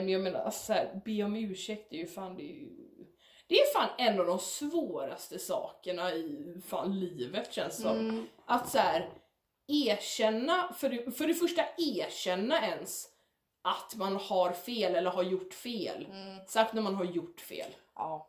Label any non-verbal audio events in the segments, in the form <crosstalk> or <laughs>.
nej men jag menar alltså, så här, be om ursäkt är ju fan det är ju det är fan en av de svåraste sakerna i fan livet känns som. Mm. Att så här, erkänna, för det, för det första erkänna ens att man har fel eller har gjort fel. Mm. Särskilt när man har gjort fel. Ja.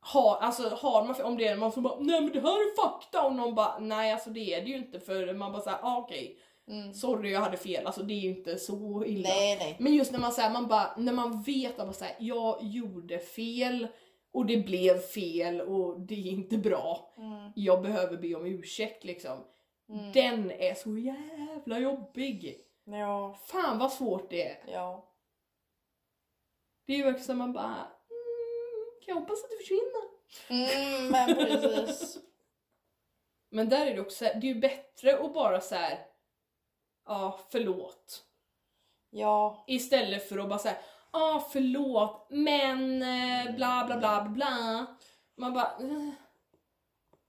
Har, alltså har man fel, om det är man som bara nej men det här är fakta och någon bara nej alltså det är det ju inte för man bara såhär ah, okej Mm. sorry jag hade fel alltså det är ju inte så illa. Nej, nej. Men just när man säger man bara, när man vet att man säger jag gjorde fel och det blev fel och det är inte bra. Mm. Jag behöver be om ursäkt liksom. Mm. Den är så jävla jobbig. Ja. Fan vad svårt det är. Ja. Det är ju verkligen som man bara, mm, kan jag hoppas att det försvinner. Mm, men precis. <laughs> Men där är det också, det är ju bättre att bara så här. Ja förlåt. Ja. Istället för att bara säga ah förlåt men eh, bla bla bla bla. Man bara eh,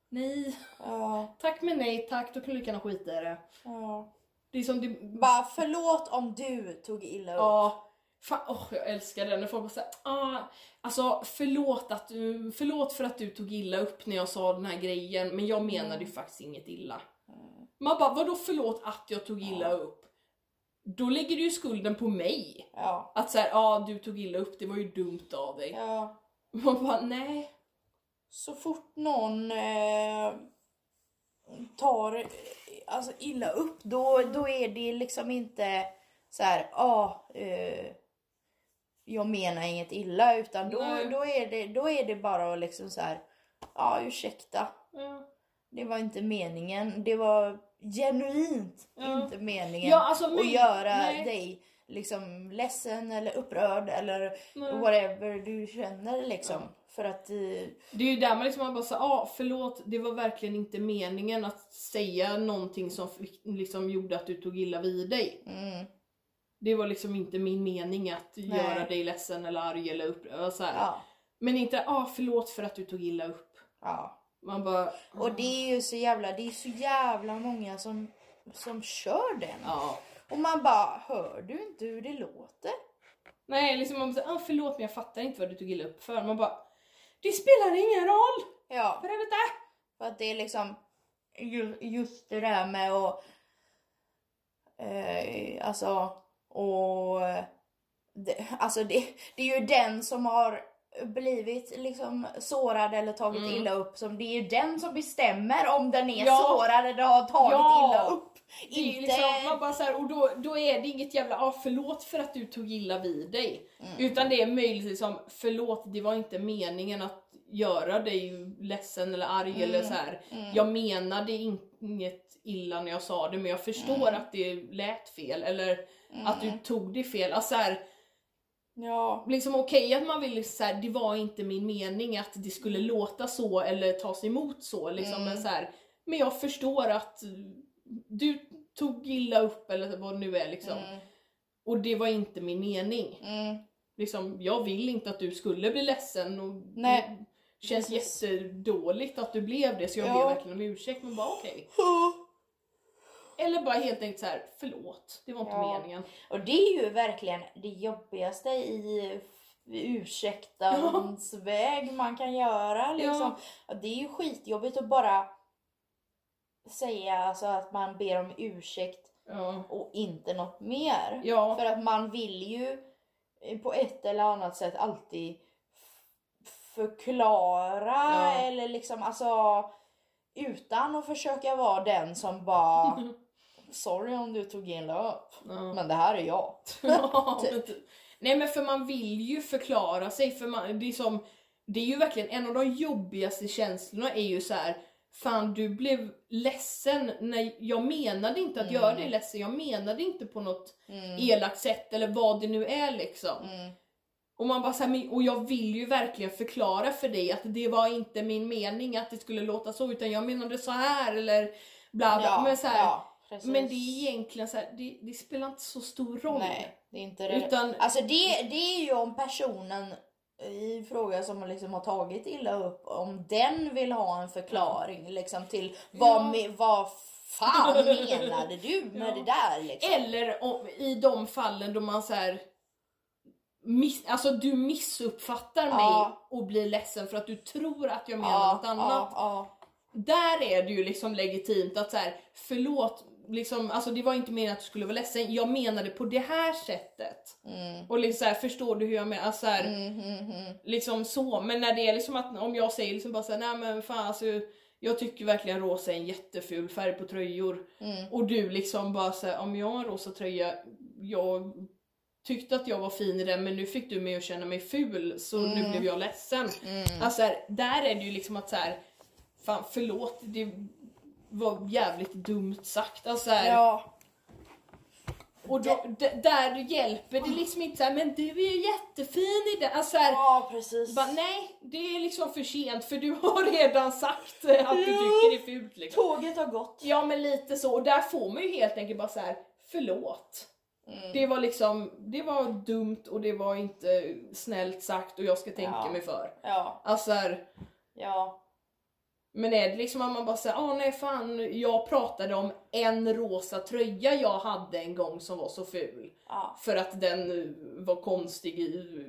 nej, Ja. tack men nej tack, då kan du lika gärna skita i det. Ja. Det är som det, Bara förlåt om du tog illa upp. ja, fan åh jag älskar det när folk bara säger ah, alltså förlåt att du, förlåt för att du tog illa upp när jag sa den här grejen men jag menade ju faktiskt inget illa. Man bara vadå förlåt att jag tog illa upp? Då lägger du ju skulden på mig. Ja. Att såhär, ja du tog illa upp, det var ju dumt av dig. ja. Man bara, nej. Så fort någon eh, tar eh, alltså illa upp då, då är det liksom inte så här, ja, ah, eh, jag menar inget illa utan då, Nej. då, är det, då är det bara liksom så här, ja ah, ursäkta, Ja. det var inte meningen, det var genuint Ja. inte meningen Ja, alltså, att men- göra nej. dig liksom ledsen eller upprörd eller Nej. whatever du känner liksom. För att eh, Det är ju där man liksom man bara säger, ah, förlåt, det var verkligen inte meningen att säga någonting som liksom gjorde att du tog illa vid dig. mm, Det var liksom inte min mening att Nej. göra dig ledsen eller arg eller upprörd. Så ja, Men inte, ah, förlåt för att du tog illa upp. ja. Man bara, Och det är ju så jävla, det är så jävla många som, som kör den. ja. Och man bara, hör du inte hur det låter? Nej, liksom man bara, ah, förlåt men jag fattar inte vad du tog illa upp för. Man bara, det spelar ingen roll! Ja, För helvete! för att det är liksom ju- just det där med att eh, alltså och eh, det, alltså det, det är ju den som har blivit liksom sårad eller tagit Mm. illa upp som det är ju den som bestämmer om den är Ja. sårad eller har tagit Ja. illa upp. Inte... liksom, man bara så här, och då, då är det inget jävla ah, förlåt för att du tog illa vid dig. Mm. Utan det är möjligtvis som förlåt det var inte meningen att göra dig ledsen eller arg Mm. eller så här. Jag menade inget illa när jag sa det men jag förstår Mm. att det lät fel eller att du tog det fel. Alltså så här, Ja. liksom okej att man vill så här, det var inte min mening att det skulle låta så eller tas emot så liksom. Mm. Men, så här, men jag förstår att du tog illa upp eller vad det nu är liksom. Mm. Och det var inte min mening. Mm. Liksom, jag vill inte att du skulle bli ledsen och Nej. det känns jättedåligt att du blev det så jag Ja. ber verkligen om ursäkt men bara okej. Eller bara helt enkelt så här, förlåt, det var inte Ja. meningen. Och det är ju verkligen det jobbigaste i ursäktans väg man kan göra. Liksom. Ja. Det är ju skitjobbigt att bara säga alltså, att man ber om ursäkt Ja. och inte något mer. Ja. För att man vill ju på ett eller annat sätt alltid förklara Ja. eller liksom alltså utan att försöka vara den som bara <laughs> Sorry om du tog illa upp. Ja. Men det här är jag. <laughs> Ja, <laughs> Typ. men typ. Nej men för man vill ju förklara sig för man, det är som Det är ju verkligen en av de jobbigaste känslorna är ju så här. Fan du blev ledsen när jag menade inte att göra dig ledsen, jag menade inte på något elakt sätt eller vad det nu är liksom. Mm. Och man bara så här, och jag vill ju verkligen förklara för dig att det var inte min mening att det skulle låta så utan jag menade så här eller bla bla. Ja, men, så här, ja, precis. men det är egentligen så här, det, det spelar inte så stor roll. Nej, det är inte det. Utan- Alltså det, det är ju om personen i fråga som liksom har tagit illa upp, om den vill ha en förklaring liksom till vad, Ja. me, vad fan menade du <laughs> med Ja. det där liksom? Eller om, i de fallen då man så här, miss, alltså du missuppfattar mig Ja. och blir ledsen för att du tror att jag menar ja, något annat. Där är det ju liksom legitimt att så här, förlåt, liksom, alltså det var inte meningen att du skulle vara ledsen, jag menade på det här sättet. Mm. Och liksom så här, förstår du hur jag menar? Alltså så här, Mm, mm, mm. liksom så, men när det är liksom att om jag säger liksom bara såhär, nej men fan alltså jag tycker verkligen rosa är en jätteful färg på tröjor. Mm. Och du liksom bara såhär, om jag har en rosa tröja, jag tyckte att jag var fin i den men nu fick du mig att känna mig ful så nu blev jag ledsen. Alltså här, där är det ju liksom att så här, fan förlåt, det var jävligt dumt sagt. Alltså så här, Ja. och då, där hjälper det liksom inte såhär, men du är ju jättefin i den. Alltså så här, ja, precis. bara, nej, det är liksom för sent för du har redan sagt att du tycker det är fult liksom. Tåget har gått. Ja men lite så, och där får man ju helt enkelt bara så här: förlåt. Mm. Det var liksom, det var dumt och det var inte snällt sagt och jag ska tänka Ja. mig för. Ja, Alltså här, ja. Men är det liksom att man bara säger, ah nej fan, jag pratade om en rosa tröja jag hade en gång som var så ful. ja. För att den eh, var konstig i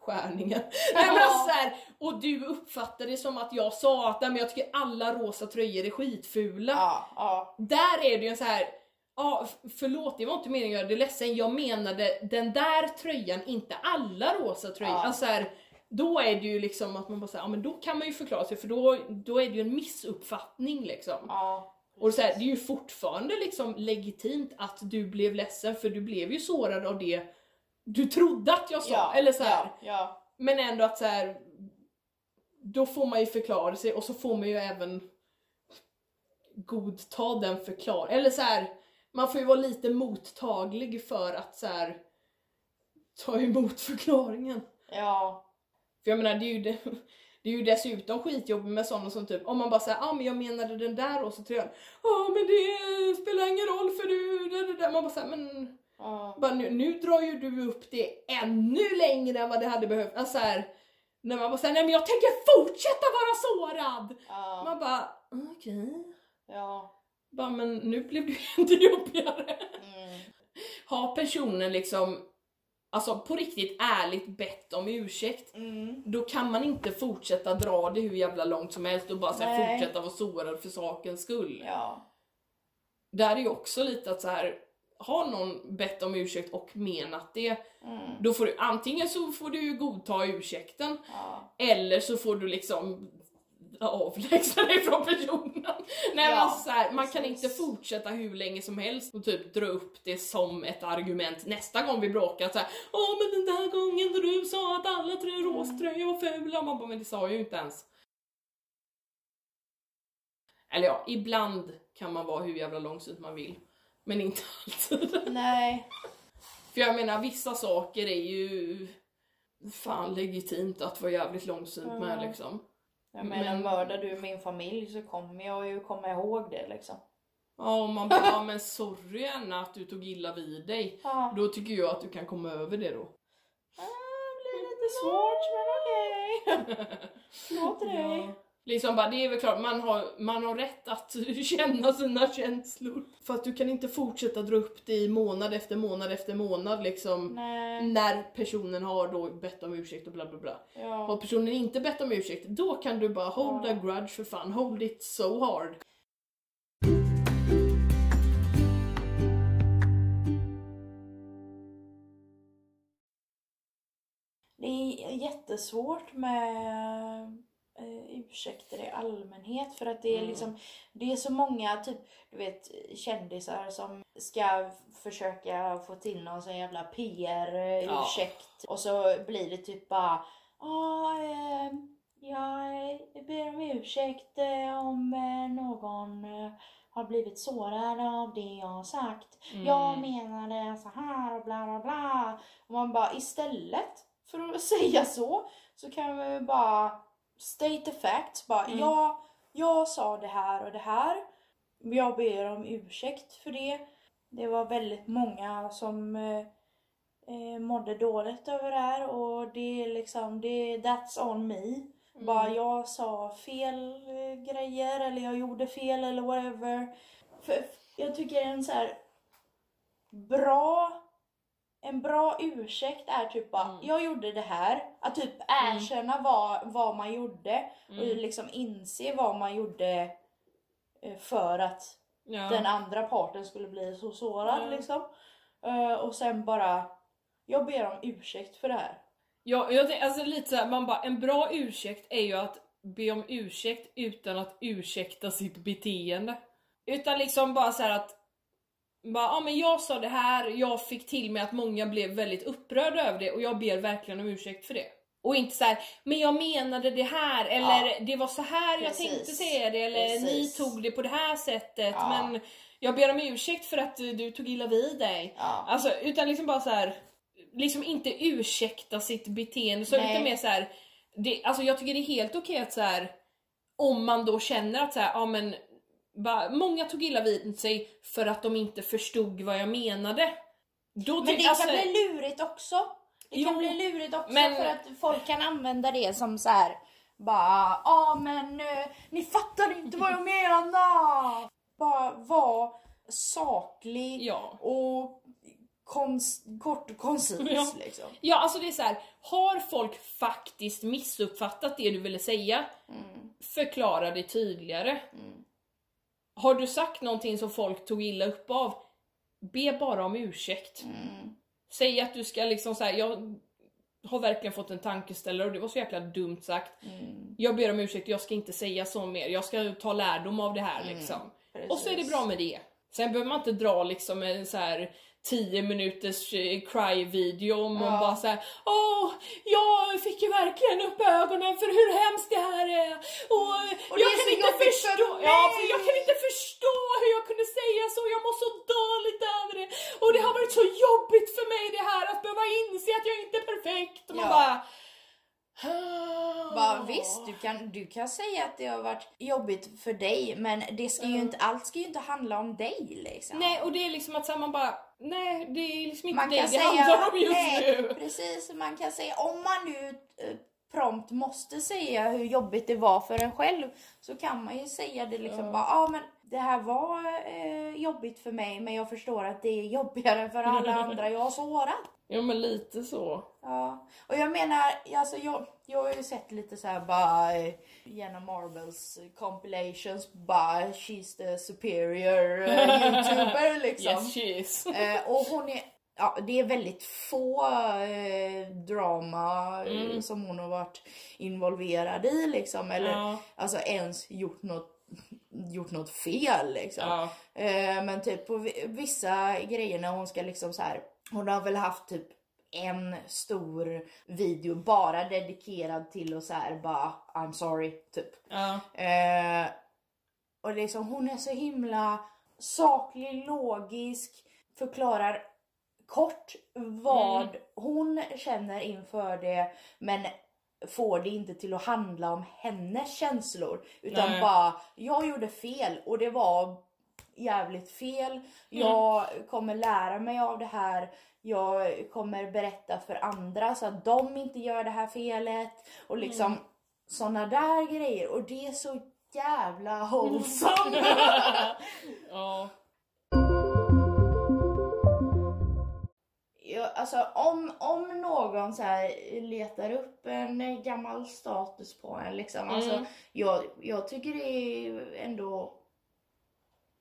skärningen. Nej, men alltså, så här, och du uppfattade det som att jag sa att men jag tycker alla rosa tröjor är skitfula. Ja, ja. Där är det ju en så här. Ja, förlåt det var inte meningen att göra dig ledsen, jag menade den där tröjan, inte alla rosa tröjor. Alltså så här, då är det ju liksom att man bara säger, ja men då kan man ju förklara sig för då, då är det ju en missuppfattning liksom. ja. Och så här, det är ju fortfarande liksom legitimt att du blev ledsen för du blev ju sårad av det du trodde att jag sa. Ja, eller så här. Ja. Men ändå att så här. Då får man ju förklara sig och så får man ju även godta den förklaringen. Eller så här, man får ju vara lite mottaglig för att så här, ta emot förklaringen. ja. För jag menar det är ju, det, det är ju dessutom skitjobbigt med sådana som typ om man bara säger ah, men jag menade den där och så tror jag ja men det spelar ingen roll för du, det, det, där. man bara säger men ja. bara, nu, nu drar ju du upp det ännu längre än vad det hade behövt. Alltså här, när man bara säger nej men jag tänker fortsätta vara sårad. ja. Man bara okej. ja. Bara, men nu blev det ju <laughs> inte jobbigare. Mm. Har personen liksom, alltså på riktigt ärligt bett om ursäkt, Mm. då kan man inte fortsätta dra det hur jävla långt som helst och bara så här, fortsätta vara sårad för sakens skull. Ja. Där är ju också lite att så här, har någon bett om ursäkt och menat det, Mm. då får du antingen så får du godta ursäkten Ja. eller så får du liksom avlägsna dig från personen. Nej Ja, alltså så här, man kan inte fortsätta hur länge som helst och typ dra upp det som ett argument nästa gång vi bråkar. Så här, Åh men den där gången då du sa att alla tre Mm. roströjor var fula. Man bara, men det sa jag ju inte ens. Eller ja, ibland kan man vara hur jävla långsynt man vill. Men inte <laughs> alltid. Nej. För jag menar vissa saker är ju fan legitimt att vara jävligt långsynt med Mm. liksom. Jag menar, Men- mördar du min familj så kommer jag ju komma ihåg det liksom. Ja, och man bara, ja, men sorry Anna att du tog illa vid dig. Ja. Då tycker jag att du kan komma över det då. Ah, det blir lite svårt men okej. <laughs> Förlåt dig. Ja. Liksom bara, det är väl klart, man har, man har rätt att <laughs> känna sina känslor. För att du kan inte fortsätta dra upp det i månad efter månad efter månad liksom. Nej. När personen har då bett om ursäkt och bla bla bla. Har Ja. personen inte bett om ursäkt, då kan du bara hold Ja. a grudge för fan, hold it so hard. Det är jättesvårt med eh, ursäkter i allmänhet för att det är Mm. liksom det är så många typ du vet kändisar som ska försöka få till någon sån jävla PR eh, Ja. och så blir det typ bara ja eh, jag ber om ursäkt eh, om eh, någon har blivit sårad av det jag har sagt. Mm. Jag menade så här och bla bla bla. Och man bara istället för att <laughs> säga så så kan vi bara state the facts. Bara, Mm. ja, jag sa det här och det här. Jag ber om ursäkt för det. Det var väldigt många som eh, eh, mådde dåligt över det här och det är liksom, det, that's on me. Mm. Bara jag sa fel eh, grejer eller jag gjorde fel eller whatever. För jag tycker en så här bra en bra ursäkt är typ bara, Mm. jag gjorde det här. Att typ erkänna vad, vad man gjorde och Mm. liksom inse vad man gjorde eh, för att Ja. den andra parten skulle bli så sårad liksom. Eh, och sen bara, jag ber om ursäkt för det här. Ja, jag tänker, alltså lite såhär, man bara, en bra ursäkt är ju att be om ursäkt utan att ursäkta sitt beteende. Utan liksom bara så här att, bara, ja men jag sa det här, jag fick till mig att många blev väldigt upprörda över det och jag ber verkligen om ursäkt för det. Och inte så här, men jag menade det här eller Ja. det var så här jag Precis. tänkte säga det eller Precis. ni tog det på det här sättet Ja. men jag ber om ursäkt för att du tog illa vid dig. Ja. Alltså utan liksom bara så här liksom inte ursäkta sitt beteende så lite mer så här. Det, alltså jag tycker det är helt okej att så här om man då känner att så här, ja men bara, många tog illa vid sig för att de inte förstod vad jag menade. Då Men tyck- det alltså, kan bli lurigt också. Det kan Jo, bli lurigt också men- för att folk kan använda det som så här. Bara, ja men eh, ni fattar inte vad jag menar. Bara var saklig Ja. och kons- kort och koncis Ja. liksom. Ja alltså det är så här. har folk faktiskt missuppfattat det du ville säga? Mm. Förklara det tydligare. Mm. Har du sagt någonting som folk tog illa upp av? Be bara om ursäkt. Mm. Säg att du ska liksom säga jag har verkligen fått en tankeställare och det var så jäkla dumt sagt. Mm. Jag ber om ursäkt, jag ska inte säga så mer. Jag ska ta lärdom av det här liksom. Och så är det Precis. bra med det. Sen behöver man inte dra liksom en så här 10 minuters eh, cry-video om Ja. bara såhär Åh, jag fick ju verkligen upp ögonen för hur hemskt det här är. Och, Och jag kan inte för förstå, mig." ja, för jag kan inte förstå hur jag kunde säga så, jag mår så dåligt över det. Och det har varit så jobbigt för mig det här att behöva inse att jag inte är perfekt. Och man Ja. bara <gasps> Bara, visst, du kan, du kan säga att det har varit jobbigt för dig men det ska ju inte, allt ska ju inte handla om dig liksom. Nej och det är liksom att så här, man bara, nej det är liksom inte man kan det säga, handlar om just nej, nu. precis, man kan säga om man nu eh, prompt måste säga hur jobbigt det var för en själv så kan man ju säga det liksom Ja. bara, ja men det här var eh, jobbigt för mig men jag förstår att det är jobbigare för alla andra jag har sårat. Ja men lite så. Ja, och jag menar, alltså jag, jag har ju sett lite så här bara eh, genom Marvels compilations bara she's the superior eh, youtuber <laughs> liksom. Yes she is. <laughs> Eh, och hon är, ja det är väldigt få eh, drama Mm. som hon har varit involverad i liksom eller Ja. alltså ens gjort något gjort något fel liksom. Ja. Eh, men typ på vi- vissa grejer när hon ska liksom så här. Hon har väl haft typ en stor video bara dedikerad till att så här bara I'm sorry typ. Ja. Eh, och liksom hon är så himla saklig, logisk, förklarar kort vad Mm. hon känner inför det men får det inte till att handla om hennes känslor utan Nej. bara jag gjorde fel och det var jävligt fel. Jag kommer lära mig av det här. Jag kommer berätta för andra så att de inte gör det här felet och liksom såna där grejer och det är så jävla wholesome. <laughs> ja. Alltså om, om någon så här letar upp en gammal status på en liksom. Alltså, Mm. jag, jag tycker det är ändå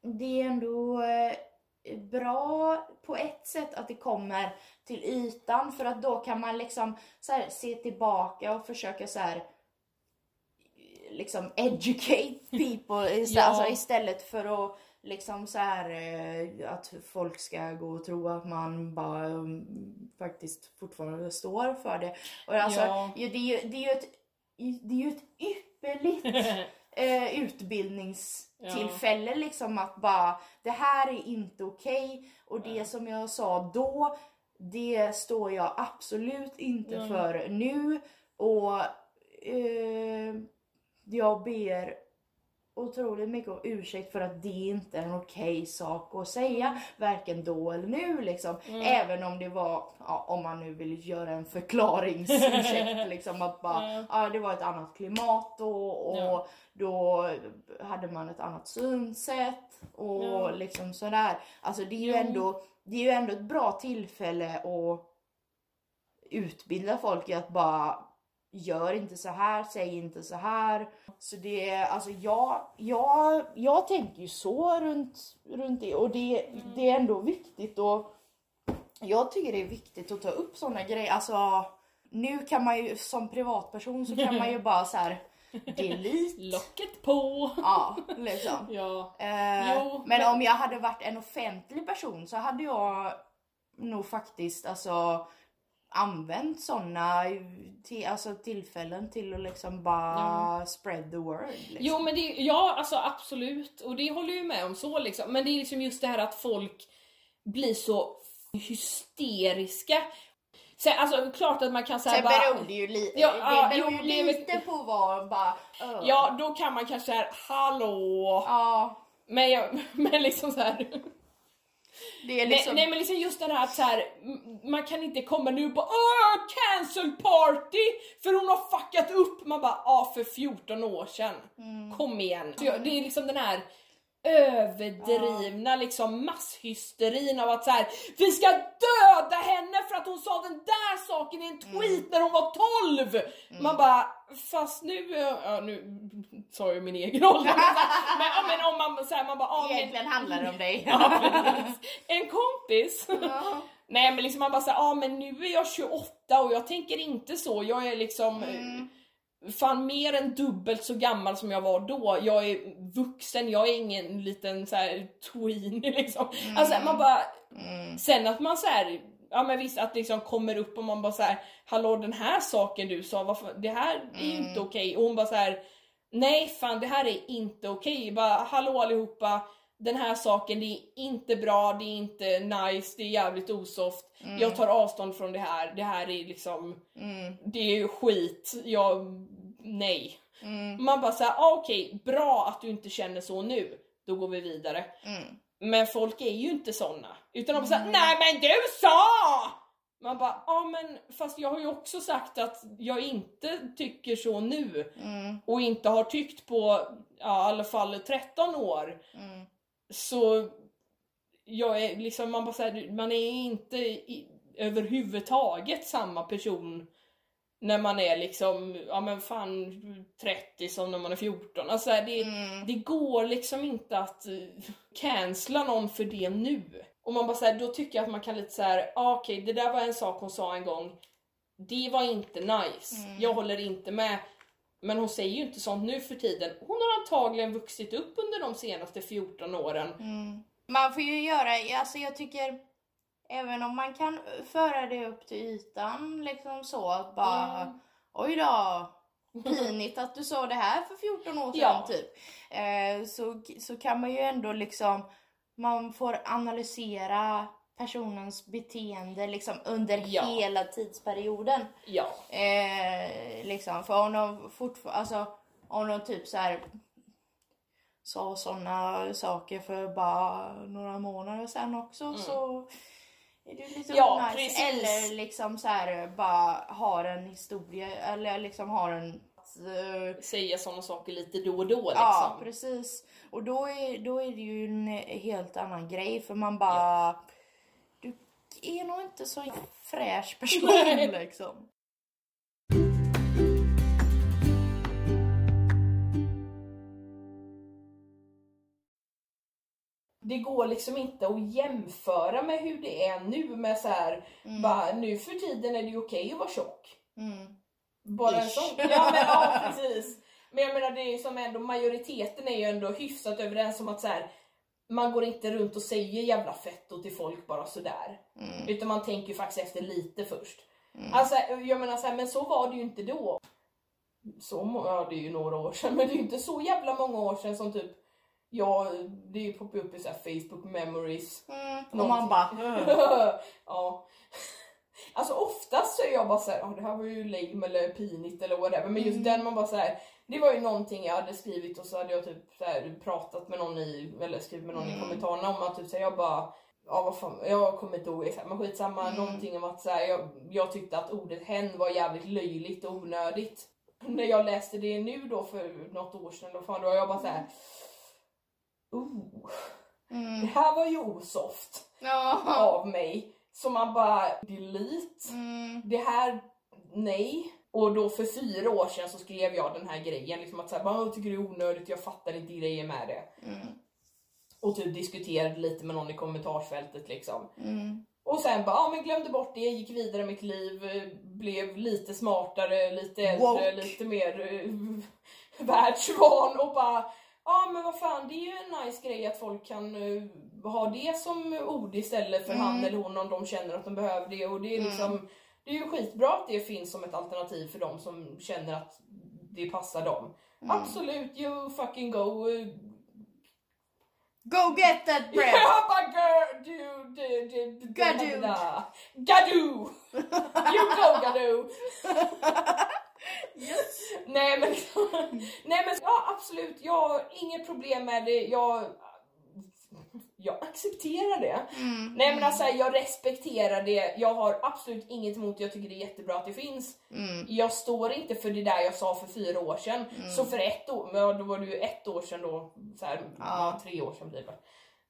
det är ändå eh, bra på ett sätt att det kommer till ytan för att då kan man liksom så här, se tillbaka och försöka så här liksom educate <laughs> people ist- Ja. alltså, istället för att liksom så här eh, att folk ska gå och tro att man bara um, faktiskt fortfarande står för det. Och alltså, Ja. det, är ju, det är ju ett, det är ju ett ypperligt <laughs> eh, utbildningstillfälle liksom att bara det här är inte okej och det som jag sa då det står jag absolut inte Mm. för nu och eh, jag ber otroligt mycket om ursäkt för att det inte är en okej sak att säga varken då eller nu liksom. Mm. Även om det var, ja, om man nu vill göra en förklaringsursäkt <laughs> liksom att bara, Ja. ja det var ett annat klimat då och Ja. då hade man ett annat synsätt och Ja. liksom sådär. Alltså det är ju ändå det är ju ändå ett bra tillfälle att utbilda folk i att bara gör inte så här, säg inte så här. Så det är alltså jag, jag, jag tänker ju så runt, runt det och det, det är ändå viktigt och jag tycker det är viktigt att ta upp sådana grejer. Alltså nu kan man ju som privatperson så kan man ju <laughs> bara så här delete. Locket på! Ja, liksom. Ja. Eh, Jo, men men- om jag hade varit en offentlig person så hade jag nog faktiskt alltså använt sådana till, alltså, tillfällen till att liksom bara spread the word. Liksom. Jo men det, ja alltså absolut, och det håller ju med om så liksom. Men det är liksom just det här att folk blir så hysteriska. Sen, alltså klart att man kan säga Sen bara... beror det ju, li- Ja, det ja, beror jo, ju lite på vad bara... öh. Ja, då kan man kanske säga hallå. ja, Men, jag, <laughs> men liksom så här. Det är liksom... Nej, nej men liksom just det här att så här, man kan inte komma nu och bara Åh, cancel party! För hon har fuckat upp! Man bara ja för 14 år sedan. Mm. Kom igen. Så jag, det är liksom den här överdrivna liksom masshysterin av att så här, vi ska döda henne för att hon sa den där saken i en Mm. tweet när hon var 12! Man bara, fast nu, ja nu sa jag min egen ålder. <laughs> men, ja, men om man så här, man bara, ja, men- Egentligen handlar det om dig. Ja, en kompis. <laughs> Ja. Nej men liksom man bara säger, ja men nu är jag 28 och jag tänker inte så. Jag är liksom Mm. Fan mer än dubbelt så gammal som jag var då. Jag är vuxen, jag är ingen liten så här tween <laughs> liksom. Alltså man bara, Mm. sen att man så här, ja men visst att liksom kommer upp och man bara så här, hallå den här saken du sa, varför, det här är ju inte okej. Och hon bara så här, nej fan det här är inte okej. Bara hallå allihopa, den här saken det är inte bra, det är inte nice, det är jävligt osoft. Jag tar avstånd från det här, det här är liksom, Mm. det är skit. Jag, nej. Mm. Man bara såhär, ah, okej, bra att du inte känner så nu. Då går vi vidare. Mm. Men folk är ju inte såna. Utan de bara såhär, nej men du sa! Man bara, ja men fast jag har ju också sagt att jag inte tycker så nu. Mm. Och inte har tyckt på ja, i alla fall 13 år. Så jag är liksom, man bara säger, man är inte i, överhuvudtaget samma person när man är liksom, ja men fan 30 som när man är 14. Alltså det, Mm. det går liksom inte att uh, cancella någon för det nu. Och man bara säger, då tycker jag att man kan lite så här, ah, okej det där var en sak hon sa en gång. Det var inte nice. Mm. Jag håller inte med. Men hon säger ju inte sånt nu för tiden. Hon har antagligen vuxit upp under de senaste 14 åren. Mm. Man får ju göra, alltså jag tycker även om man kan föra det upp till ytan liksom så att bara Mm. oj då pinigt att du sa det här för 14 år sedan Ja. typ. Eh, så, så kan man ju ändå liksom man får analysera personens beteende liksom under Ja. hela tidsperioden. Ja. Eh, liksom, för om de fortfarande, alltså om de typ så här sa sådana saker för bara några månader sedan också så är det lite Mm. Ja, nice. precis. Eller liksom så här bara har en historia eller liksom har en eh, Säga sådana saker lite då och då liksom. Ja, precis. Och då är, då är det ju en helt annan grej för man bara... Du är nog inte så fräsch person liksom. det går liksom inte att jämföra med hur det är nu med så här, bara, nu för tiden är det ju okej att vara tjock. Mm. Bara en sån. Ja men ja precis. Men jag menar det är som ändå majoriteten är ju ändå hyfsat överens om att så här, man går inte runt och säger jävla fetto till folk bara sådär. Mm. Utan man tänker faktiskt efter lite först. Alltså jag menar så här, men så var det ju inte då. Så må- ja det är ju några år sedan <laughs> men det är ju inte så jävla många år sedan som typ Ja, det är ju poppat upp i så här Facebook memories. Mm. Och man bara... <laughs> ja. Alltså oftast så är jag bara såhär, oh, det här var ju lame eller pinigt eller whatever. Men just den man bara såhär, det var ju någonting jag hade skrivit och så hade jag typ här, pratat med någon i, eller skrivit med någon i kommentarerna om att typ så här, jag bara Ja vad fan, jag kommer inte ihåg exakt men skitsamma, någonting om att så här, jag, jag tyckte att ordet hen var jävligt löjligt och onödigt. <laughs> När jag läste det nu då för något år sedan, då, fan, då var jag bara såhär Oh, det Mm. här var ju osoft. Ja. av mig. Så man bara delete. Mm. Det här, nej. Och då för fyra år sedan så skrev jag den här grejen, liksom att såhär, jag tycker det är onödigt, jag fattar inte grejen med det. Mm. Och typ diskuterade lite med någon i kommentarsfältet liksom. Mm. Och sen bara, ja men glömde bort det, gick vidare i mitt liv, blev lite smartare, lite äldre, Woke. lite mer uh, <laughs> världsvan och bara, ja men vad fan det är ju en nice grej att folk kan eh, ha det som ord istället för Mm. han eller hon om de känner att de behöver det och det är liksom, det är ju skitbra att det finns som ett alternativ för dem som känner att det passar dem. Mm. Absolut, you fucking go. eh, Go get that <laughs> bread! Ja, bara girl, du, du, du, Gadoo. Gadoo! You go Gadoo! <laughs> Nej men, <laughs> nej men ja absolut, jag har inget problem med det, jag, jag accepterar det. Mm. Nej men alltså jag respekterar det, jag har absolut inget emot det, jag tycker det är jättebra att det finns. Mm. Jag står inte för det där jag sa för fyra år sedan. Så för ett år, ja, då var det ju ett år sedan då, så här, Ja. tre år sedan blir det.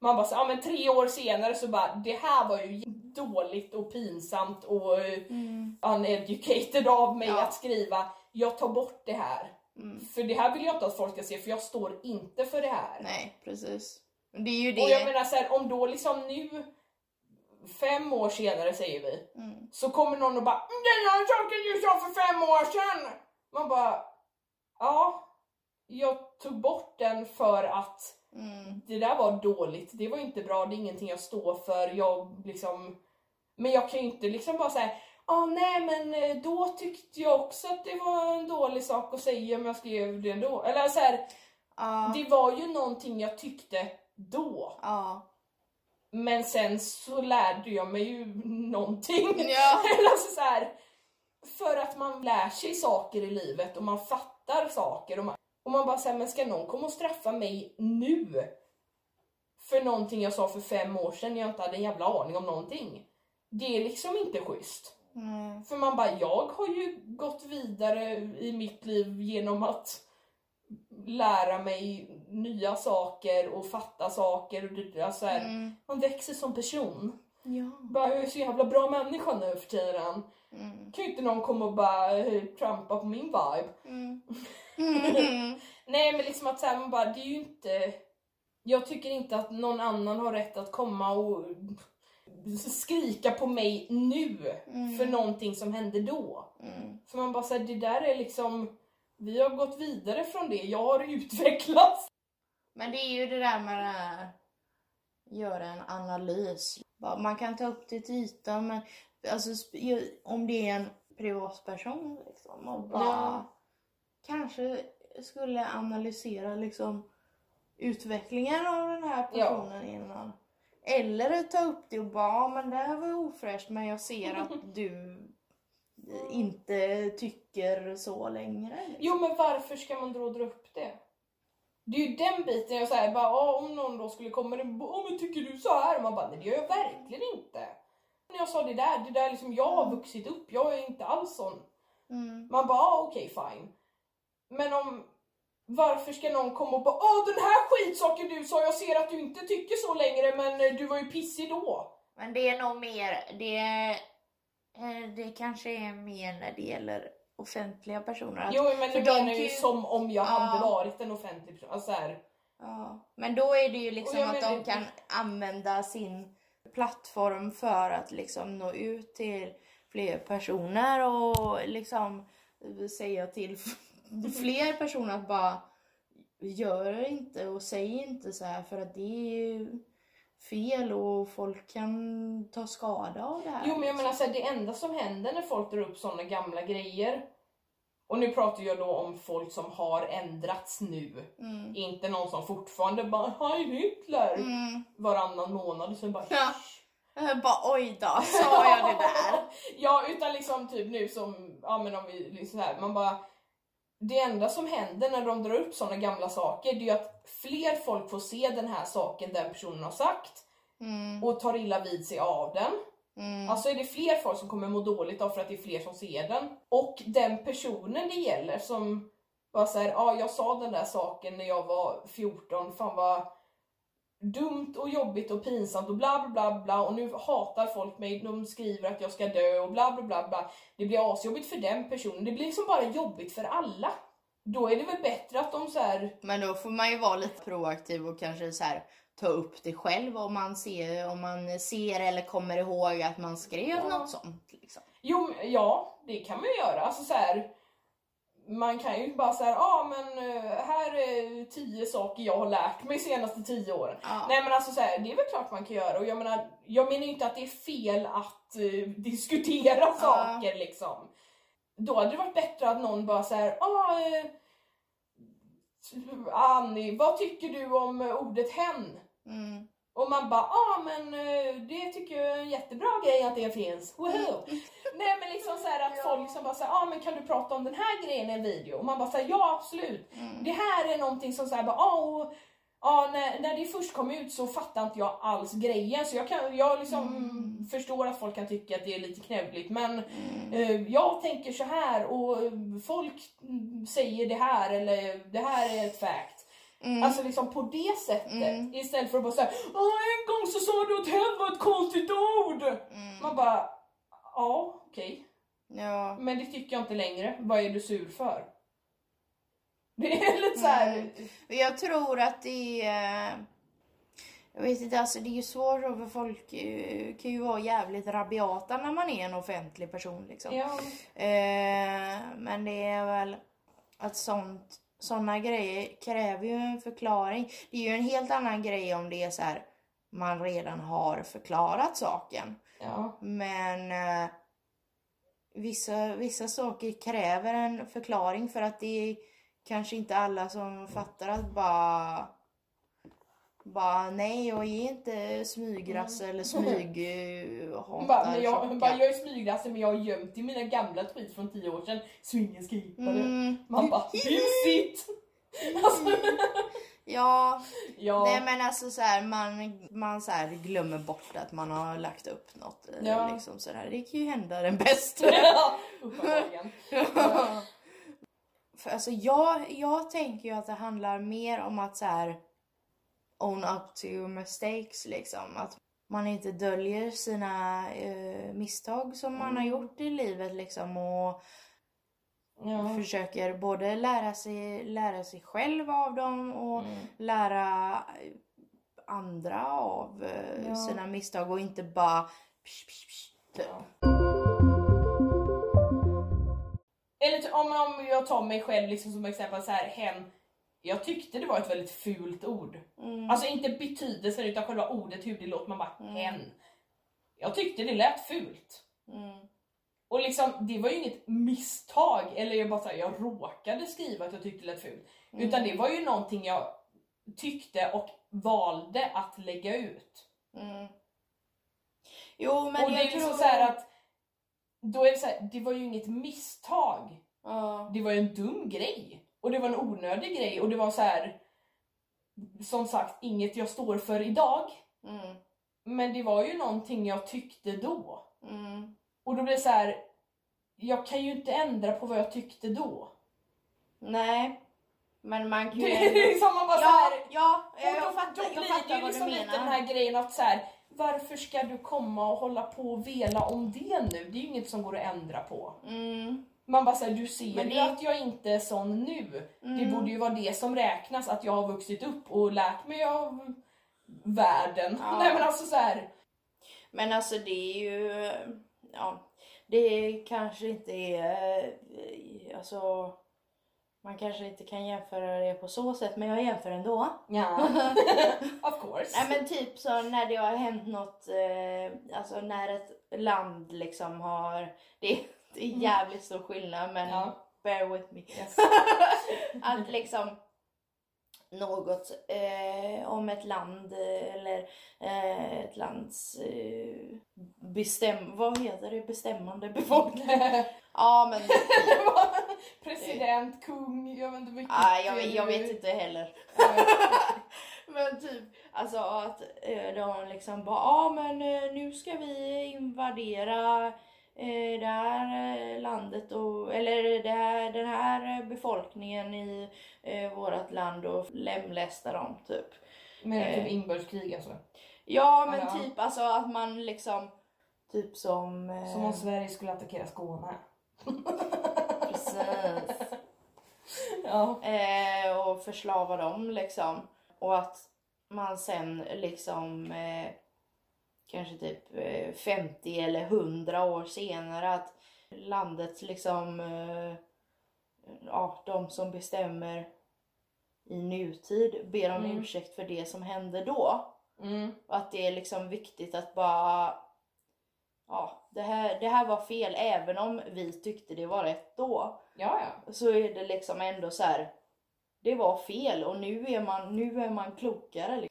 Man bara så, ja men tre år senare så bara, det här var ju dåligt och pinsamt och Mm. uneducated av mig Ja. att skriva. Jag tar bort det här. Mm. För det här vill jag inte att folk ska se för jag står inte för det här. Nej, precis. Men Det är ju det. Och jag menar så här, om då liksom nu, fem år senare säger vi, Mm. så kommer någon och bara "Mm, den här saken du sa för fem år sedan. Man bara, ja, jag tog bort den för att Mm. det där var dåligt, det var inte bra, det är ingenting jag står för, jag liksom men jag kan ju inte liksom bara säga Ja nej men eh, då tyckte jag också att det var en dålig sak att säga om jag skrev det då. Eller så här, Ja. det var ju någonting jag tyckte då. Ja. Men sen så lärde jag mig ju någonting. Ja. <laughs> Eller alltså så här, för att man lär sig saker i livet och man fattar saker och man, och man bara säger men ska någon komma och straffa mig nu? För någonting jag sa för fem år sedan när jag inte hade en jävla aning om någonting. Det är liksom inte schysst. Mm. För man bara, jag har ju gått vidare i mitt liv genom att lära mig nya saker och fatta saker och det, alltså här, Mm. man växer som person. Ja. Bara, jag är så jävla bra människa nu för tiden. Mm. Kan ju inte någon komma och bara eh, trampa på min vibe. Mm. <laughs> Mm. Nej men liksom att så här, man bara, det är ju inte... Jag tycker inte att någon annan har rätt att komma och skrika på mig nu Mm. för någonting som hände då. Mm. För man bara säger det där är liksom, vi har gått vidare från det, jag har utvecklats. Men det är ju det där med det här, göra en analys. Man kan ta upp det till ytan men alltså, om det är en privatperson liksom och bara Ja. kanske skulle analysera liksom utvecklingen av den här Ja. personen innan. Eller ta upp det och bara, "Ja, men det här var ofräscht men jag ser att <laughs> du inte tycker så längre. Liksom. Jo men varför ska man då dra upp det? Det är ju den biten jag säger bara, "Ja, om någon då skulle komma och bara, "Åh, men tycker du så här? Man bara, nej det gör jag verkligen inte. När jag sa det där, det där liksom, jag har vuxit upp, jag är inte alls sån. Mm. Man bara, ah, okej fine. Men om, varför ska någon komma och bara, åh den här skitsaken du sa, jag ser att du inte tycker så längre men eh, du var ju pissig då. Men det är nog mer, det, eh, det kanske är mer när det gäller offentliga personer. Att, Jo men de menar ju som om jag hade Ja. varit en offentlig person. Alltså så här, ja. Men då är det ju liksom att de kan använda sin plattform för att liksom nå ut till fler personer och liksom säga till <laughs> fler personer att bara gör inte och säg inte så här för att det är ju fel och folk kan ta skada av det här. Jo men jag liksom. menar så här, det enda som händer när folk drar upp sådana gamla grejer och nu pratar jag då om folk som har ändrats nu. Mm. Inte någon som fortfarande bara Heil Hitler Mm. varannan månad och sen bara Ja. Jag bara oj då, sa jag det där? <laughs> ja utan liksom typ nu som, ja men om vi så här, man bara det enda som händer när de drar upp sådana gamla saker det är att fler folk får se den här saken den personen har sagt Mm. och tar illa vid sig av den. Mm. Alltså är det fler folk som kommer må dåligt av för att det är fler som ser den. Och den personen det gäller som bara säger ja jag sa den där saken när jag var 14, fan vad dumt och jobbigt och pinsamt och bla bla bla bla och nu hatar folk mig, de skriver att jag ska dö och bla bla bla bla. Det blir asjobbigt för den personen, det blir liksom bara jobbigt för alla. Då är det väl bättre att de så här, Men då får man ju vara lite proaktiv och kanske så här ta upp det själv om man ser, om man ser eller kommer ihåg att man skrev Ja. något sånt. Liksom. Jo, ja, det kan man ju göra. Alltså så här, man kan ju bara säga, ja ah, men eh, här är tio saker jag har lärt mig senaste tio åren. Ja. Nej men alltså så här, det är väl klart man kan göra och jag menar, jag menar inte att det är fel att eh, diskutera saker liksom. Då hade det varit bättre att någon bara säger, ah eh, Annie, vad tycker du om ordet hen? Mm. Och man bara, ja ah, men eh, det tycker jag är en jättebra grej att det finns. Woho! Nej men liksom så att Ja. folk som bara säger, ah, men kan du prata om den här grejen i en video? Och man bara säger ja absolut. Mm. Det här är någonting som såhär bara, ja och Ja, när, när det först kom ut så fattade inte jag alls grejen så jag, kan, jag liksom Mm. förstår att folk kan tycka att det är lite knövligt men Mm. eh, jag tänker så här och eh, folk mm, säger det här eller det här är ett fact. Mm. Alltså liksom på det sättet Mm. istället för att bara säga en gång så sa du att hen var ett konstigt ord. Mm. Man bara, ja okej. Ja. Men det tycker jag inte längre. Vad är du sur för? Det är lite så här. Mm. Jag tror att det är... Jag vet inte, alltså det är ju svårt för folk kan ju vara jävligt rabiata när man är en offentlig person liksom. Ja. Eh, men det är väl att sånt, såna grejer kräver ju en förklaring. Det är ju en helt annan grej om det är så här man redan har förklarat saken. ja. Men eh, vissa, vissa saker kräver en förklaring för att det är kanske inte alla som fattar att bara bara nej jag är inte smygrasse eller smyg eh, Hon bara, men jag, hon bara, jag är smygrasse men jag har gömt i mina gamla tweets från tio år sedan så ingen ska hitta det. mm, Man bara, <laughs> busigt! Alltså, <laughs> ja, ja. nej men alltså så här, man, man så här glömmer bort att man har lagt upp något. eh, Ja. Liksom så där. Det kan ju hända den bästa. <laughs> Ja. För alltså jag, jag tänker ju att det handlar mer om att så här own up to mistakes liksom. Att man inte döljer sina eh, misstag som man har gjort i livet liksom och Ja. försöker både lära sig, lära sig själv av dem och Mm. lära andra av eh, Ja. sina misstag och inte bara psh, psh, psh, typ. Ja. Eller om, om jag tar mig själv liksom som exempel så här hen. Jag tyckte det var ett väldigt fult ord. Mm. Alltså inte betydelsen utan själva ordet hur det låter. Man bara Mm. hen. Jag tyckte det lät fult. Mm. Och liksom det var ju inget misstag eller jag bara så här, jag råkade skriva att jag tyckte det lät fult. Mm. Utan det var ju någonting jag tyckte och valde att lägga ut. Mm. Jo men och det är tror... så att då är det så här, det var ju inget misstag. Ja. Det var ju en dum grej. Och det var en onödig grej och det var så här. Som sagt, inget jag står för idag. Mm. Men det var ju någonting jag tyckte då. Mm. Och då blir det så här. Jag kan ju inte ändra på vad jag tyckte då. Nej. Men man kan <laughs> ju Det är liksom man bara så Ja, här. ja, jag då, fattar, jag blir det fattar ju vad liksom du lite menar. den här grejen att så här. Varför ska du komma och hålla på och vela om det nu? Det är ju inget som går att ändra på. Mm. Man bara säger du ser Men ju det- att jag inte är sån nu. Det Mm. borde ju vara det som räknas, att jag har vuxit upp och lärt mig av världen. Ja. <laughs> Nej men alltså så här. Men alltså det är ju... Ja, det kanske inte är... eh, Alltså... Man kanske inte kan jämföra det på så sätt, men jag jämför ändå. Ja. <laughs> <laughs> of course. Nej men typ så när det har hänt något, eh, alltså när ett land liksom har, det, det är jävligt stor skillnad men Ja. bear with me. Yes. <laughs> att liksom något om om ett land eh, eller eh, ett lands eh, bestäm... Vad heter det? Bestämmande befolkning? <laughs> ja men... <laughs> President, kung, jag vet inte vilket. Ah, jag, vet, jag vet inte heller. Men typ, alltså att eh, de liksom bara, ja ah, men eh, nu ska vi invadera eh, det här eh, landet och, eller det här, den här befolkningen i eh, vårat land och lemlästa dem typ. Men Eh. typ inbördeskrig alltså. Ja men Ja. typ alltså att man liksom, typ som... eh, Som om Sverige skulle attackera Skåne. <laughs> Precis. Ja. Eh, och förslava dem liksom. Och att man sen liksom eh, kanske typ eh, 50 eller 100 år senare att landet liksom eh, ja, de som bestämmer i nutid ber om Mm. ursäkt för det som hände då. Mm. Och att det är liksom viktigt att bara ja, det här, det här var fel även om vi tyckte det var rätt då Ja, ja. så är det liksom ändå så här. Det var fel och nu är man, nu är man klokare.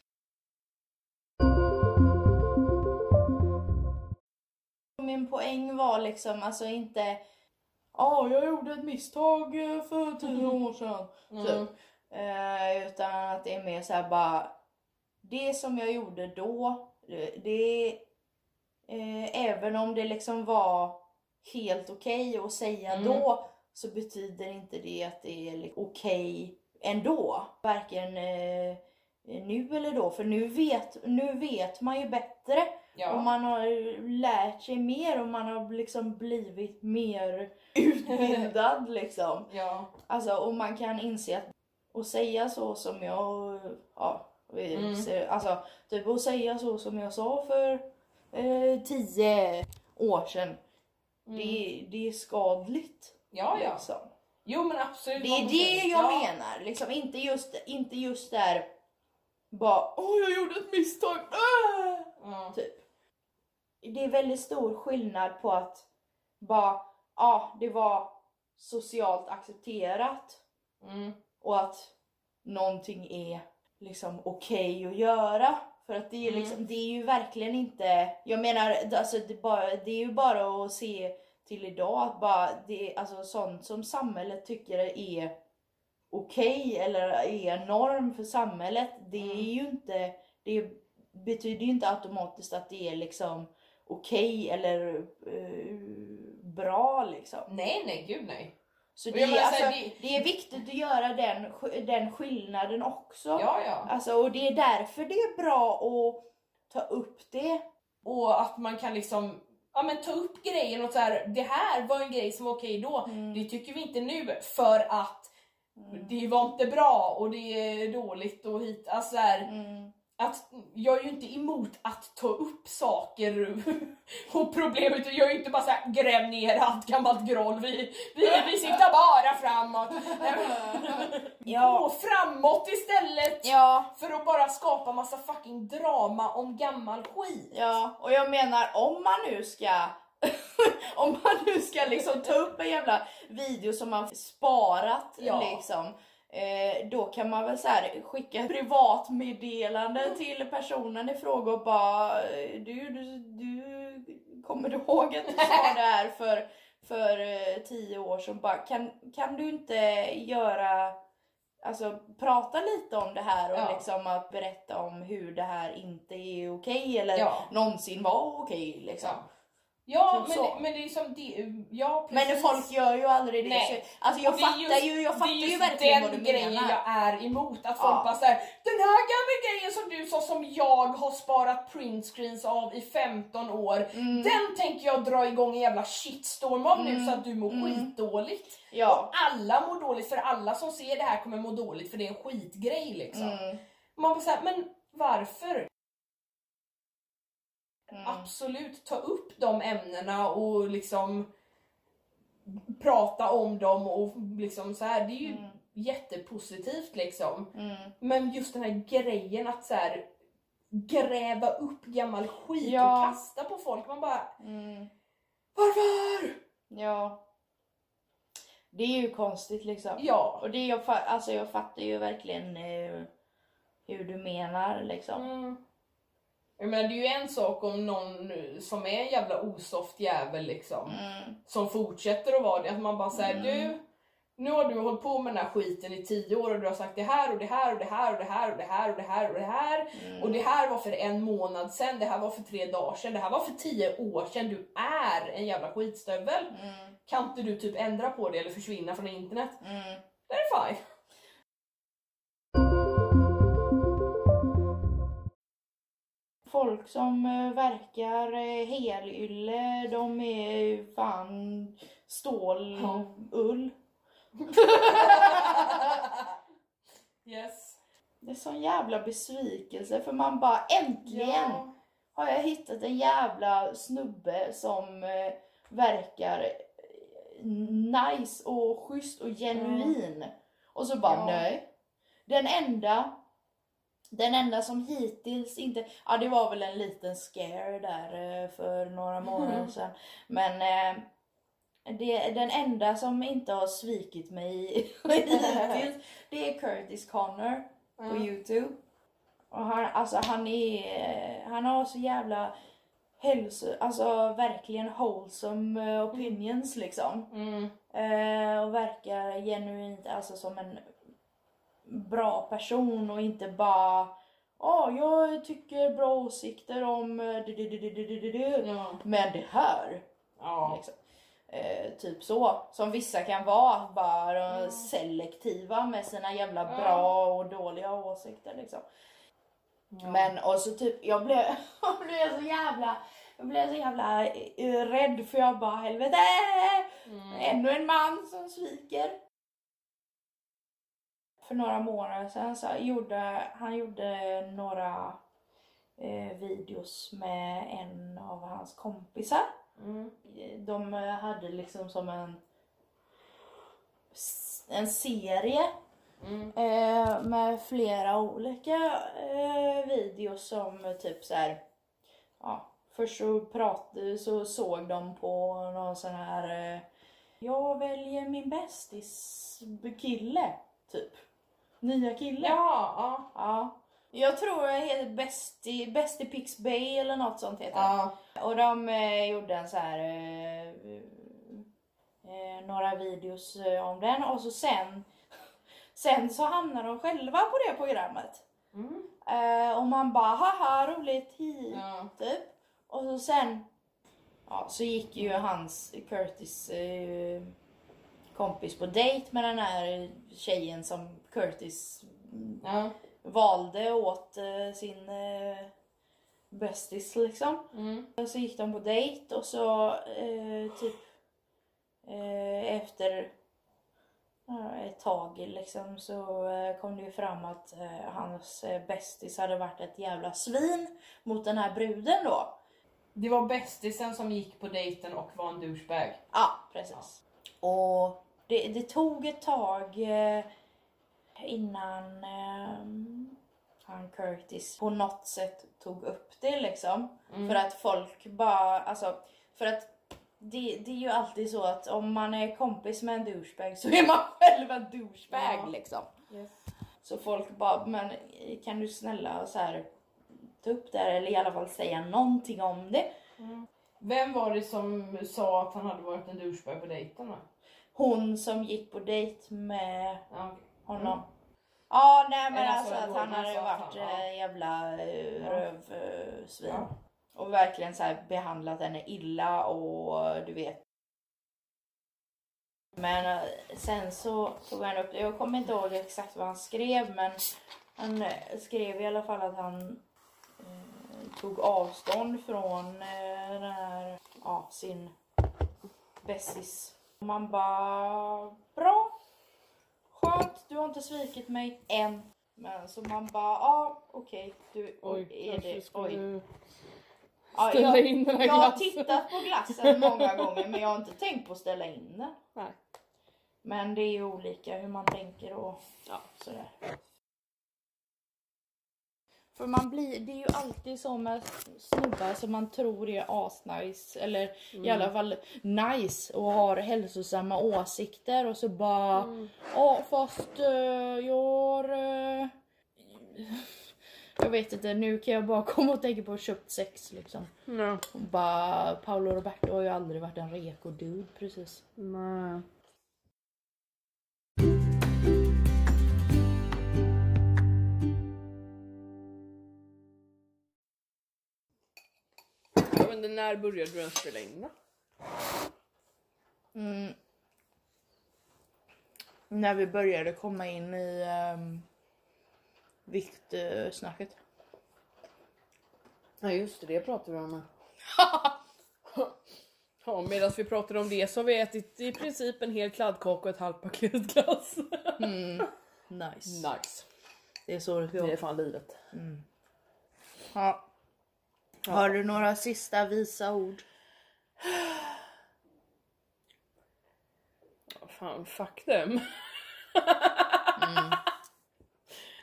Min poäng var liksom alltså inte Ja, jag gjorde ett misstag eh, för tio år sedan. Mm. Typ. Eh, utan att det är mer så här bara Det som jag gjorde då, det, det eh, även om det liksom var helt okej att säga Mm. då så betyder inte det att det är okej ändå. Varken eh, nu eller då, för nu vet, nu vet man ju bättre Ja. och man har lärt sig mer och man har liksom blivit mer <laughs> utbildad liksom. ja. Alltså och man kan inse att och säga så som jag, ja, Mm. alltså typ att säga så som jag sa för eh, tio år sedan. Mm. Det, det är skadligt. ja, ja. Liksom. Jo men absolut. Det är det jag ja. menar. Liksom, inte, just, inte just där bara åh jag gjorde ett misstag. Äh! Ja. Typ. Det är väldigt stor skillnad på att bara, ja det var socialt accepterat Mm. och att någonting är liksom okej att göra. För att det är, Mm. liksom, det är ju verkligen inte, jag menar alltså det, är bara, det är ju bara att se till idag att bara det är alltså sånt som samhället tycker är okej eller är norm för samhället. Det är Mm. ju inte, det betyder ju inte automatiskt att det är liksom okej eller eh, bra liksom. Nej nej gud nej. Så det, är, alltså, det- det är viktigt att göra den, den skillnaden också. Ja ja. Alltså, och det är därför det är bra att ta upp det. Och att man kan liksom ja, men ta upp grejen och så här, det här var en grej som var okej då. Mm. Det tycker vi inte nu för att det var inte bra och det är dåligt och hit. Alltså så här, Mm. Att jag är ju inte emot att ta upp saker <laughs> och problem utan jag är ju inte bara såhär gräv ner allt gammalt groll, vi, vi, vi siktar bara framåt. <laughs> Ja. Gå framåt istället Ja, för att bara skapa massa fucking drama om gammal skit. ja, och jag menar om man nu ska <laughs> om man nu ska liksom ta upp en jävla video som man sparat Ja. liksom eh, då kan man väl så här skicka privatmeddelande till personen i fråga och bara eh, du, du, du kommer du ihåg att du sa <laughs> det här för, för eh, tio år sedan bara kan, kan du inte göra Alltså prata lite om det här och Ja. liksom att berätta om hur det här inte är okej eller Ja. någonsin var okej liksom. Ja, ja Typ men, men det är som det, ja Men folk gör ju aldrig det. Nej. Så, alltså jag det är fattar just- ju, jag fattar det är ju just verkligen vad den du grejen menar. jag är emot. Att folk Ja. bara såhär, den här gamla grejen som du sa som jag har sparat printscreens av i 15 år. Mm. Den tänker jag dra igång en jävla shitstorm av nu Mm. så att du mår Mm. skitdåligt. Ja. Och alla mår dåligt för alla som ser det här kommer må dåligt för det är en skitgrej liksom. Mm. Man bara såhär, men varför? Mm. Absolut, ta upp de ämnena och liksom prata om dem och liksom så här. Det är ju Mm. jättepositivt liksom. Mm. Men just den här grejen att så här gräva upp gammal skit Ja. och kasta på folk. Man bara, Mm. varför? Ja. Det är ju konstigt liksom. Ja. Och det jag, fa- alltså jag fattar ju verkligen eh, hur du menar liksom. Mm. Jag menar det är ju en sak om någon som är en jävla osoft jävel liksom. Mm. som fortsätter att vara det. Att man bara säger Mm. du, nu har du hållit på med den här skiten i tio år och du har sagt det här och det här och det här och det här och det här och det här och det här. Mm. Och det här var för en månad sedan, det här var för tre dagar sedan, det här var för tio år sedan. Du är en jävla skitstövel. Mm. Kan inte du typ ändra på det eller försvinna från internet? Mm. Det är fine. Folk som eh, verkar eh, helylle, de är fan stål, Ja. ull. yes. Det är sån jävla besvikelse för man bara äntligen Ja. har jag hittat en jävla snubbe som eh, verkar nice och schysst och genuin. Och så bara Ja. nej. Den enda den enda som hittills inte, ja det var väl en liten scare där eh, för några <laughs> månader sedan. Men eh, det, den enda som inte har svikit mig <laughs> hittills det är Curtis Connor på Mm. Youtube. Och han, alltså han är, han har så jävla hälso, alltså verkligen wholesome eh, opinions liksom. Mm. Eh, och verkar genuint alltså som en bra person och inte bara Ja, jag tycker bra åsikter om eh, du, du, du. Ja. Men det här Ja. Liksom. Eh, typ så. Som vissa kan vara. Bara Mm. selektiva med sina jävla Ja. bra och dåliga åsikter liksom. Men och så typ, jag blev, <laughs> jag blev så jävla jag blev så jävla eh, rädd för jag bara helvete! Mm. Ännu en man som sviker. För några månader sedan så gjorde han gjorde några eh, videos med en av hans kompisar Mm. de eh, hade liksom som en en serie Mm. eh, med flera olika eh, videos som typ så här. Ja, först så pratade så såg de på någon sån här eh, Jag väljer min bästis kille typ. Nya kille. Ja, ja. Ja. Jag tror det heter Bästi, Bästi Pix Bay eller något sånt heter ja. Och de eh, gjorde en så här eh, eh, några videos eh, om den och så sen <laughs> sen så hamnar de själva på det programmet. Mm. Eh, och man bara haha roligt hi Ja. typ. Och så sen ja, så gick ju hans Curtis eh, kompis på dejt med den här tjejen som Curtis Ja. valde åt eh, sin eh, bästis liksom. Mm. Och så gick de på dejt och så eh, typ eh, efter ja, ett tag liksom så eh, kom det ju fram att hans bästis hade varit ett jävla svin mot den här bruden då. Det var bästisen som gick på dejten och var en douchebag. Ja, precis. Och det, det tog ett tag eh, innan han Curtis på något sätt tog upp det liksom. Mm. För att folk bara, alltså, för att det, det är ju alltid så att om man är kompis med en douchebag så är man <laughs> själv en douchebag Ja. liksom. Yes. Så folk bara, men kan du snälla så här ta upp det här eller i alla fall säga någonting om det. Vem var det som sa att han hade varit en douchebag på dejten då? Hon som gick på dejt med Ja, honom. Ja, nej men alltså alltså, att han hade varit han- eh, jävla eh, Ja. rövsvin. Ja. Och verkligen så här behandlat henne illa och du vet. Men eh, sen så tog han upp det. Jag kommer inte ihåg exakt vad han skrev men han skrev i alla fall att han eh, tog avstånd från eh, den här, ja, sin bästis. Och Man bara, bra. Skönt, du har inte svikit mig än. Men så man bara, ja okej, du Oj, är kanske det, oj. du Ja, ställa jag, in den här jag har glassen? tittat på glassen många gånger men jag har inte tänkt på att ställa in den. Nej. Men det är ju olika hur man tänker och Ja. sådär. För man blir, det är ju alltid så med snubbar som man tror är asnice eller i alla fall nice och har hälsosamma åsikter och så bara Ja fast eh, jag har... eh, jag vet inte, nu kan jag bara <laughs> komma och tänka på köpt sex liksom. Och bara, Paolo Roberto har ju aldrig varit en reko dude precis. Nej. Jag inte, när började du ens spela in då? Mm. När vi började komma in i um, viktsnacket. Ja just det, det pratar vi om. <laughs> Ja, medan vi pratar om det så har vi ätit i princip en hel kladdkaka och ett halvt paket glass. <laughs> Nice. Nice. Det är så det ska Det är fan livet. Ja. Har du några sista visa ord? Ja, Fan, fuck them. <laughs>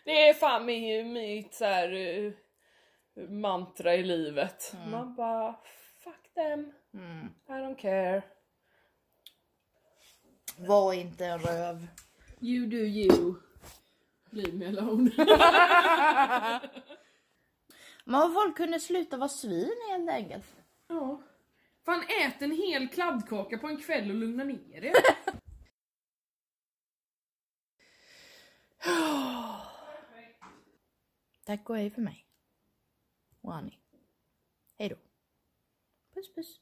Det är fan mitt, mitt så här, eh, mantra i livet. Man bara, fuck them. I don't care. Var inte en röv. You do you. Leave me alone. Men folk kunde sluta vara svin helt enkelt. ja. Fan ät en hel kladdkaka på en kväll och lugna ner er. <sighs> Tack och hej för mig. Och Annie. Hej då. Puss puss.